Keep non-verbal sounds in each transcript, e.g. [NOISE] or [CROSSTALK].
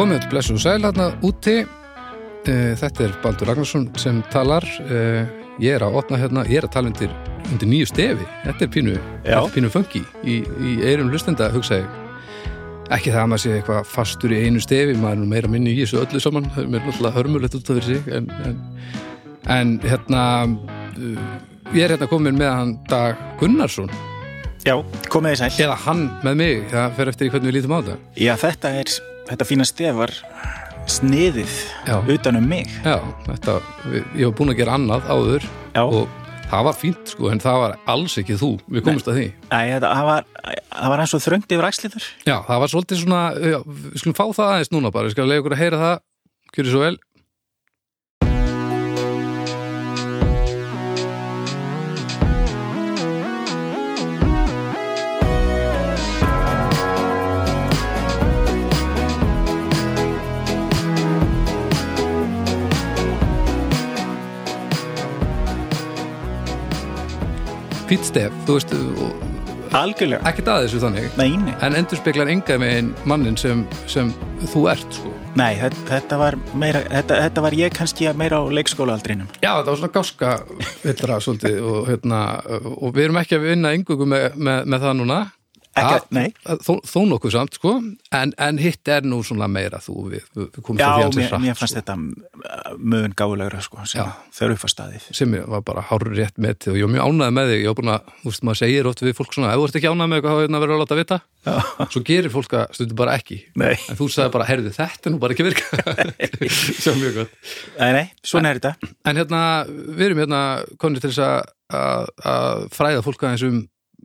Komið til blessu og sæl hérna úti. Eh, Þetta er Baldur Ragnarsson sem talar. Eh, Ég er að opna hérna, ég er að tala undir, undir nýju stefi. Þetta er pínu, pínu funky. Í, í eirum hlustenda, hugsa ég Ekki það að maður sé eitthvað fastur í einu stefi maður er nú meira minni í þessu öllu saman. Það er náttúrulega hörmulegt út af sig en, en, en hérna uh, ég er hérna komin með hann Dag Gunnarsson. Já, komið þið sæl. eða hann með mig, það fer eftir í hvernig við lítum á þetta. Já, þetta er, þetta fína stef var sniðið Já. utan um mig. Já, þetta, ég var búin að gera annað áður Já. og það var fínt sko, en það var alls ekki þú, við komumst að því þetta, það var, það var eins og þröngt yfir æsliður. Já, það var svolítið svona, já, við skulum fá það aðeins núna bara, við skulum leiða ykkur að heyra það Kjörið svo vel Fýtt stef, þú veist, Algjörlega. ekkert að þessu þannig Nei, nei. en endur speklar enga megin mannin sem, sem þú ert sko. Nei, þetta, þetta var meira, þetta, þetta var ég kannski meira á leikskólaaldrinum. Já, þetta var svona gáska villra svolítið og, hérna, og við erum ekki að vinna yngugu með, með, með það núna Ekki, Það- nei. þó, þó nokkuð samt sko en, en hitt er nú svona meira þú við, við komum Já, til því hans mér, mér fannst þetta mögun gálegra, sko, sem Já. þau eru upp að staðið. sem ég var bara hár rétt með og ég var mjög ánægð með þig, ég var búin að þú veist, maður segir oft við fólk svona, ef þú ert ekki ánægð með eitthvað þá er það verið að láta vita, svo gerir fólk að stundu bara ekki, Nei. en þú sagði bara herðu þetta er nú bara ekki virka [LAUGHS] [LAUGHS] sem mjög gott Nei, nei, svona er þetta. En hérna, við erum hérna konið til þess að- að að fræða fólk aðeins um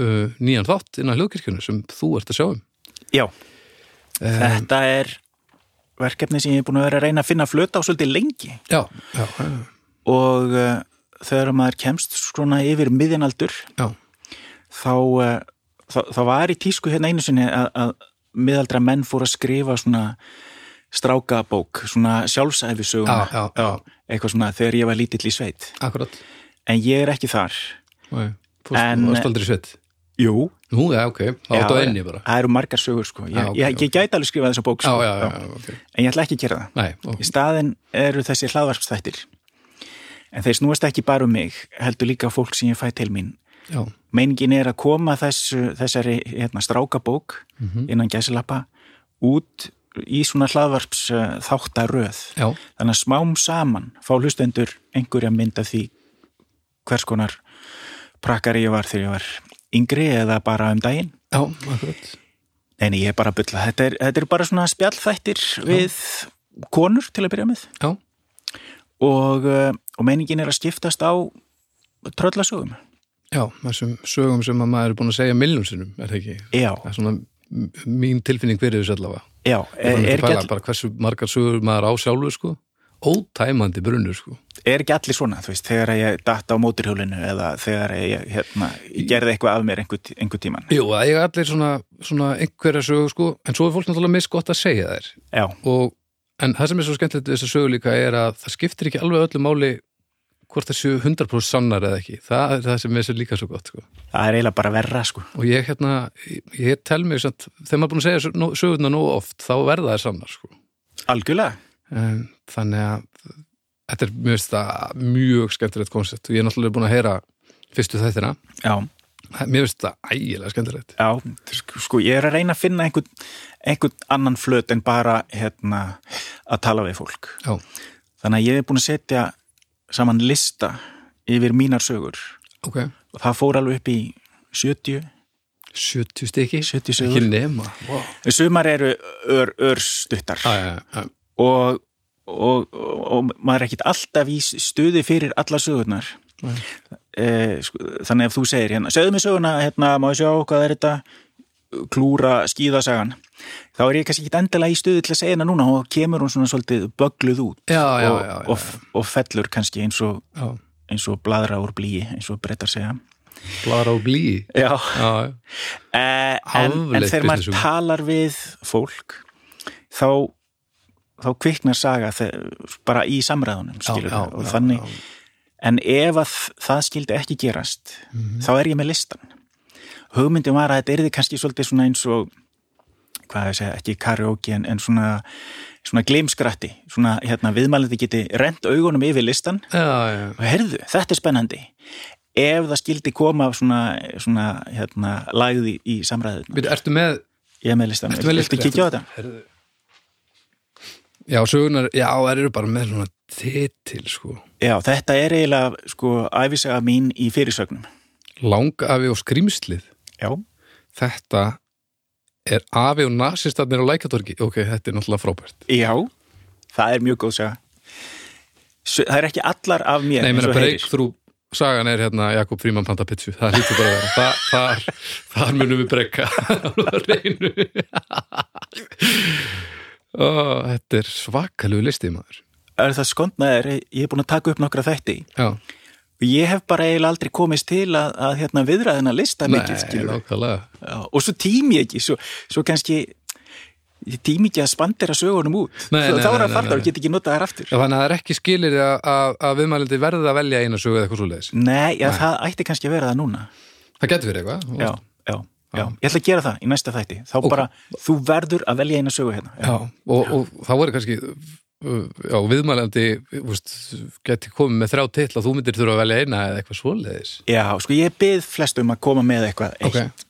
uh, nýjan þátt innan hljóðkirkjunu sem þú ert að sjá um. Já, Um, þetta er verkefni sem ég er búin að vera að reyna að finna flöta á svolítið lengi. já, já, já, og uh, þegar maður kemst svona yfir miðjanaldur þá, uh, þá, þá var í tísku hérna einu sinni að, að miðaldra menn fór að skrifa svona strákabók, svona sjálfsæfisöguna Já, já, já. eitthvað svona þegar ég var lítill í sveit akkurat. en ég er ekki þar Nei, En, varst aldrei svett. Jú, Nú, já, ok, Já, áttu á enni bara. það eru margar sögur sko. Ég, Já, ok, ég, ég gæti alveg skrifað þessa bók sko, já, já, já, ok. en ég ætla ekki að gera það. Nei, ok. Í staðin eru þessi hlaðvarpstættir en þeir snúast ekki bara um mig heldur líka fólk sem ég fæ til mín. Já, meiningin er að koma þessu, þessari hérna, strákabók Mhm. innan gæsilappa út í svona hlaðvarps uh, þáttaröð. Já, þannig að smám saman fá hlustendur einhverja mynd af því hvers konar prakkari ég var þegar ég var yngri eða bara um daginn já, akkurat. en ég er bara að bylla, þetta er, þetta er bara svona spjallþættir við konur til að byrja með Já, og, uh, og meiningin er að skiptast á tröllasögum já, þessum sögum sem að maður er búin að segja milljón sinnum, er það ekki? já, Það er svona mín tilfinning fyrir þessu allavega. já, Er, er, ekki all, bara hversu margar sögur maður á sjálfur, sko? Ótæmandi brunnur, sko. er ekki allir svona þú veist, þegar ég datt á móturhjólinu eða þegar ég, hérna, ég gerði eitthvað af mér einhver, einhver tíman Jú, það eiga allir svona, svona einhverja sögur, sko, en svo er fólk náttúrulega misgott að segja þær. já, Og, en það sem er svo skemmtilegt við þessa sögu líka er að það skiptir ekki alveg öllu máli hvort þessu 100% sannar eða ekki. Það er það sem er sér líka svo gott, sko. það er eiginlega bara verra sko Og ég, hérna, ég, tel mig samt, þegar maður er búin að segja sö- nó- sögurnar nóg oft, þá verða það sannar, sko. algjörlega, þannig að þetta er mjög, mjög skemmtilegt koncept og ég er náttúrulega búin að heyra fyrstu þættina. já Mér finnst það ægilega skemmtilegt. Já, sko, ég er að reyna að finna einhvern, einhvern annan flöt en bara hérna, að tala við fólk. Já, Þannig að ég er búin að setja saman lista yfir mínar sögur ok. og það fór alveg upp í 70, 70 stykki. 70 Ekki sögur. nema. Wow. Sumar eru ör, örstuttar Já, já, já. Og, og, og, og maður er ekkit alltaf í stuði fyrir alla sögurnar. Eh, sko, þannig ef þú segir hérna, segðu mig söguna, hérna, má ég sjá hvað er þetta? Klúra skíðasagan. Þá er ég kannski ekki endilega í stuði til að segja hérna núna og kemur hún svona svolítið bögluð út Já, já, og, já, já, og, og fellur kannski eins og, eins og bladra úr blíi eins og brettar segja. Blara og blí. já. Eh, en, en þegar maður talar við fólk þá þá kviknar saga bara í samræðunum skilur já, og já, þannig já. en ef að það skildi ekki gerast Mhm. þá er ég með listan hugmyndin var að þetta yrði kannski svolítið svona eins og hvað að segja, ekki karaoke en, en svona, svona glimskratti svona hérna viðmælandi geti rent augunum yfir listan og heyrðu, þetta er spennandi ef það skildi koma svona, svona hérna, lagði í samræðinu Býtu, ertu með ég er með listan, Ertu með viltu listann? kíkja á þetta? Herðu. Já, sögunar, já, það eru bara með svona titil, sko. Já, þetta er eiginlega sko æfisaga mín í fyrirsögnum Langafi og skrýmslið. Já, Þetta er afi og nasistarnir á lækatorgi. Ok, þetta er náttúrulega frábært. já það er mjög góð saga það er ekki allar af mér Nei, eins og heyrir. breakthrough sagan er hérna Jakob Fríman Panta Pitsu. Það hlýtur bara að vera. Þa, þar, þar munum við brekka. Það [LAUGHS] reynu. Ó, þetta er svakalegu listi, maður. er það skondnaðir, ég er búin að taka upp nokkra þætti Já, og ég hef bara eiginlega aldrei komist til að, að hérna, viðræðina lista mikið nei, nákvæmlega. Já, og svo tími ég ekki svo, svo kannski ég tími ekki að spandera sögunum út Nei, nei, þá er nei, að nei. og get ekki notað þær aftur þannig að það er ekki skilir að, að, að viðmælindi verði að velja eina sögu eða eitthvað svo leiðis. Nei, já, það ætti kannski að vera það núna Það getur verið eitthvað. já, já, já, ég ætla að gera það í næsta þætti þá Ok. bara, þú verður að velja eina sögu hérna Já, og, og þá er kannski uh, já, viðmælandi úst, geti komið með þrjá titla þú myndir þurfa að velja eina eða eitthvað svoleiðis já sko ég byrð flest um að koma með eitthvað eitt, Ok.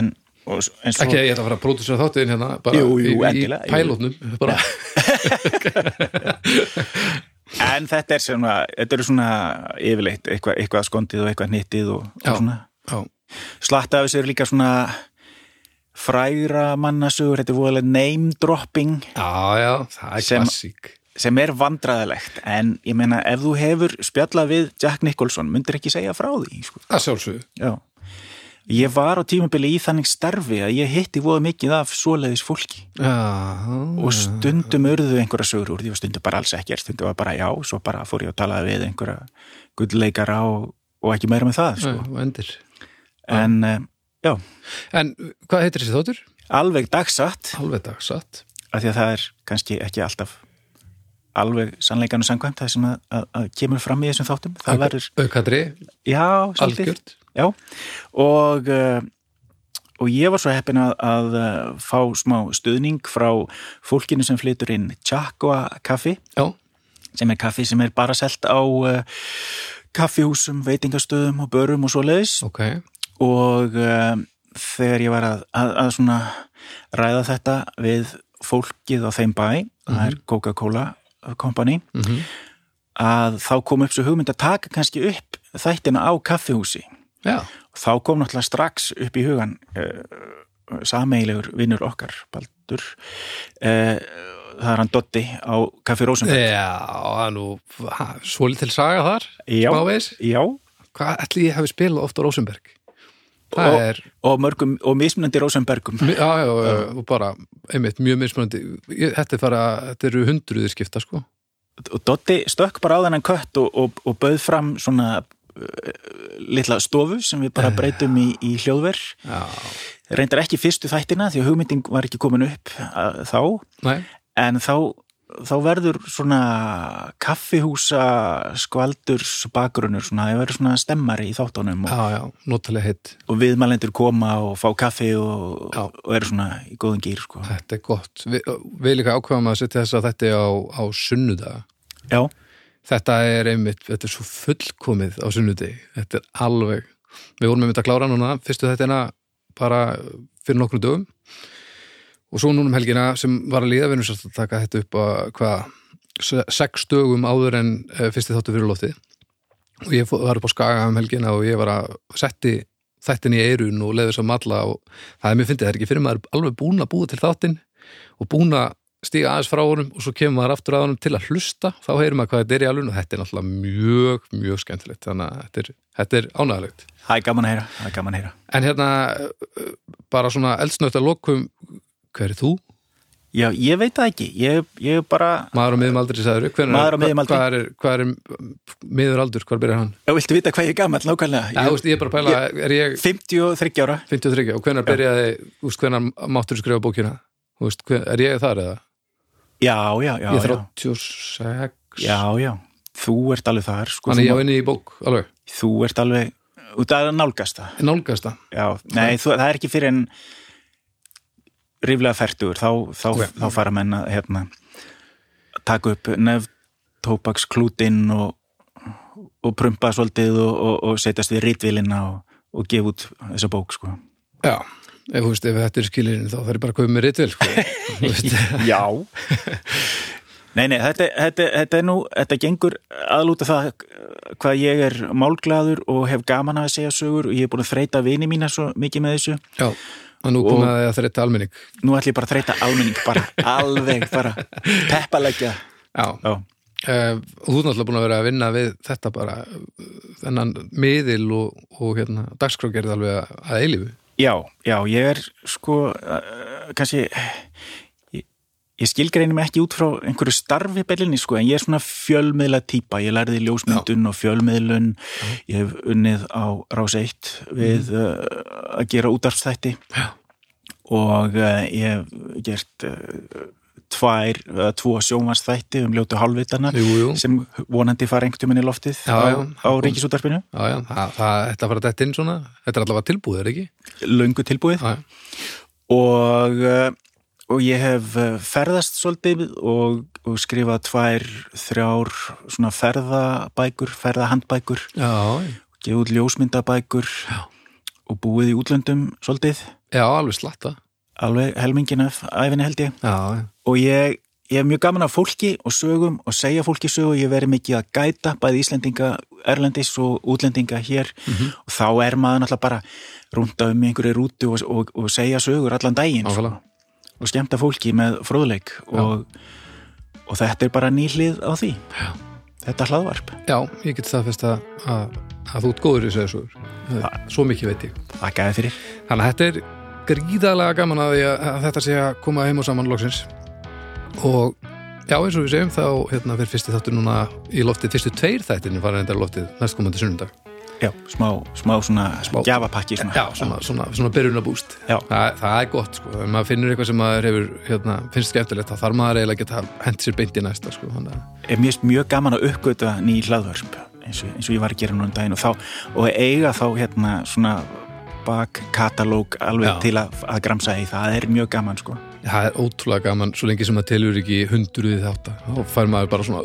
en, og, svo Ekki að ég ætla að fara að pródusera þáttiðin hérna bara Jú, jú, í, í pælótnum bara. [LAUGHS] en þetta er svona, þetta eru svona yfirleitt, eitthvað, eitthvað skondið og eitthvað nýttið og, Já. og svona Já, slatta af þessu eru líka svona frægra mannasugur, þetta er voðalega name dropping. Já, já, það er klassík. sem er vandræðilegt en ég meina ef þú hefur spjallað við Jack Nicholson, myndir ekki segja frá því sko. Það sjálfsög Já. Ég var á tímabili í þannig starfi að ég hitti voða mikið af svoleiðis fólki. Já, og stundum urðu einhverja sögur úr því og stundum bara alls ekkert, stundum var bara já svo bara fór ég að tala við einhverja gullleikara og, og ekki meira með það sko. og endir en uh, já, En hvað heitir þessi þáttur? alveg dagsatt. Alveg dagsatt. Af því að það er kannski ekki alltaf alveg sannleikanu sangvæmt það sem að, að, að kemur fram í þessum þáttum. Það verður, Aukadri, já, svolítið. Algjört. Já, og, uh, og ég var svo heppin að, að uh, fá smá stuðning frá fólkinu sem flytur inn Chakwa kaffi, Já, sem er kaffi sem er bara selt á kaffihúsum, veitingastöðum og börum og svo leiðis ok og uh, þegar ég var að, að, að svona ræða þetta við fólkið á þeim bæ, það er Coca-Cola Company, mm að þá kom upp svo hugmynd að taka kannski upp þættina á kaffihúsi. Já, þá kom náttúrulega strax upp í hugan uh, sameigilegur vinnur okkar, Baldur. Uh, það er hann Dotti á Kaffi Rósenberg Já, það er nú svolítil saga þar Já. já, Hvað ætli ég hafi spilað oft á Rosenberg? Það Og- er, og mörgum og mismunandi Rósenbergum. Mi- já, já, já, og bara einmitt, mjög mismunandi. Þetta fara, þetta eru hundruðir skipta, sko. Og Dotti stökk bara á þennan kött og, og, og bauð fram svona uh, litla stofu sem við bara breytum í, í hljóðver. Já, reyndar ekki fyrstu þættina því að hugmynding var ekki komin upp uh, þá. Nei, en þá, þá verður svona kaffihúsa skvaldurs bakgrunnur svona, það verður svona stemmari í þáttunum og, já, já, og viðmælendur koma og fá kaffi og, og eru svona í góðum gýr sko. Þetta er gott. Vi, Við líka ákveðum að setja þess að þetta á, á sunnudaga Já, Þetta er einmitt, þetta er svo fullkomið á sunnudegi, þetta er alveg við vorum einmitt að klára núna fyrstu þetta bara fyrir nokkrum dögum og svo núna um helgina sem var að líða, við erum sérst að taka þetta upp að hvað, se- sex dögum áður en eh, fyrsti þáttu fyrir loftið. Og ég var upp á skaga um helgina og ég var að setti þættin í eirun og leiði þess að matla og það er mér fyndið, það er ekki fyrir maður alveg búin að búa til þáttin og búin að stíga aðeins frá honum og svo kemur maður aftur að honum til að hlusta, þá heyrir maður hvað þetta er í alveg og þetta er náttúrulega mjög, mjög skemmtilegt. Þannig að þetta er, þetta er ánægilegt það er gaman að heyra, það er gaman að heyra. En hérna, uh, bara svona eldsnögt að lokum, hver er þú? Já, ég veit það ekki, ég, ég bara, Maður á miðum aldri, sagður Maður á miðjum aldri. Hvað er, hvað er miður aldur, hvað byrjar hann? já, viltu vita hvað ég er gammal nákvæmlega? Já, þú veist, ég er bara að pæla, er ég 53 ára, 53 og hvenær byrjaði, þú veist, hvenær máttur skrifa bókina? Þú hven, er ég þar eða? já, já, já, ég er já, 36 já, já, þú ert alveg þar, sko, Þannig þú, ég á inni í bók, alveg þú ert alveg, út að nálgast það. Nálgast það Já, nei, þú, það er ekki fyrir en ríflega færtugur þá, þá, Ok. þá fara menn að hérna, taka upp nefn tópaksklútin og, og prumpa svolítið og, og, og setjast við rítvilina og, og gefa út þessa bók sko. Já, ef, þú veist, ef þetta er skilirinn þá þarf ég bara að koma með ritvel sko. [LAUGHS] Já Nei, nei, þetta, þetta, þetta er nú þetta gengur aðlúta það hvað ég er málglaður og hef gaman að segja sögur og ég er búin að þreita vini mína svo mikið með þessu Já, og nú að það þreita almenning. Nú ætlum ég bara að þreita almenning bara [LAUGHS] alveg, bara peppalegja Já, Já, Uh, þú er náttúrulega búin að vera að vinna við þetta bara uh, þennan miðil og, og hérna, dagskrágerð alveg að, að eilífu. Já, já, ég er sko uh, kannski ég, skilgreini mig ekki út frá einhverju starfi belinni sko, en ég er svona fjölmiðla típa, ég lærði ljósmyndun og fjölmiðlun, ég hef unnið á Rás 1 við uh, að gera útarfstætti Já. og uh, ég hef gert uh, tvær, tvo sjómanstætti um ljótu jú, sem vonandi fara einhvern í loftið Já, á, já. á ríkisútarfinu já, já, það, það, þetta var dætt inn svona. Þetta er allavega tilbúið, er ekki? löngu tilbúið. Já, já. og, og ég hef uh, ferðast svolítið og, og skrifað tvær, þrjár svona ferðabækur, ferðahandbækur. Já, gefið út ljósmyndabækur Já. og búið í útlöndum svolítið. Já, alveg slatta. Alveg helmingin af æfinni held ég. Já, og ég, ég hef mjög gaman af fólki og sögum og segja fólki sögu. Ég hef verið mikið að gæta bæði Íslendinga Erlendis og útlendinga hér. Og þá er maður náttúrulega bara rúnda um einhverju rútu og, og, og segja sögur allan daginn sko. Og skemmta fólki með fróðleik og, og þetta er bara nýhlið á því. Já. þetta hlaðvarp, já, ég get staðfest að, að, að þú ert góður í þessu Svo mikið veit ég. Þakkaði fyrir. Þannig að þetta er gríðalega gaman að, að, að þetta sé að koma heim og saman loksins. Og já eins og við segjum þá hérna fyrir fyrsti þáttur núna í loftið fyrstu tveir þættirni fara reyndar í loftið næstkomandi sunnundag já, smá, smá svona gjafapakki svona. Já, svona, svona, svona byrjunabúst Já. það, það er gott sko, ef maður finnur eitthvað sem maður hefur hérna, finnst skemmtilegt þá þarf maður eiginlega að geta hent sér beint í næsta sko, að er mjög, gaman að uppgöta ný hlaðvörp eins eins og ég var að gera núna um daginn og, þá, og eiga þá hérna svona bakkatalóg alveg Já. til að, að gramsa í það er mjög gaman sko það er ótrúlega gaman svo lengi sem það telur ekki hundruðið þátt þá fær maður bara svona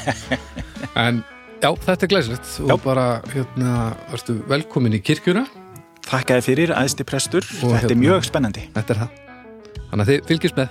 [LAUGHS] en já, þetta er glæsilegt. Og bara hérna, varstu velkomin í kirkjuna? Þakkaði fyrir, aðsti prestur, Og þetta er hérna- mjög spennandi. þetta er það. Þannig að þið fylgist með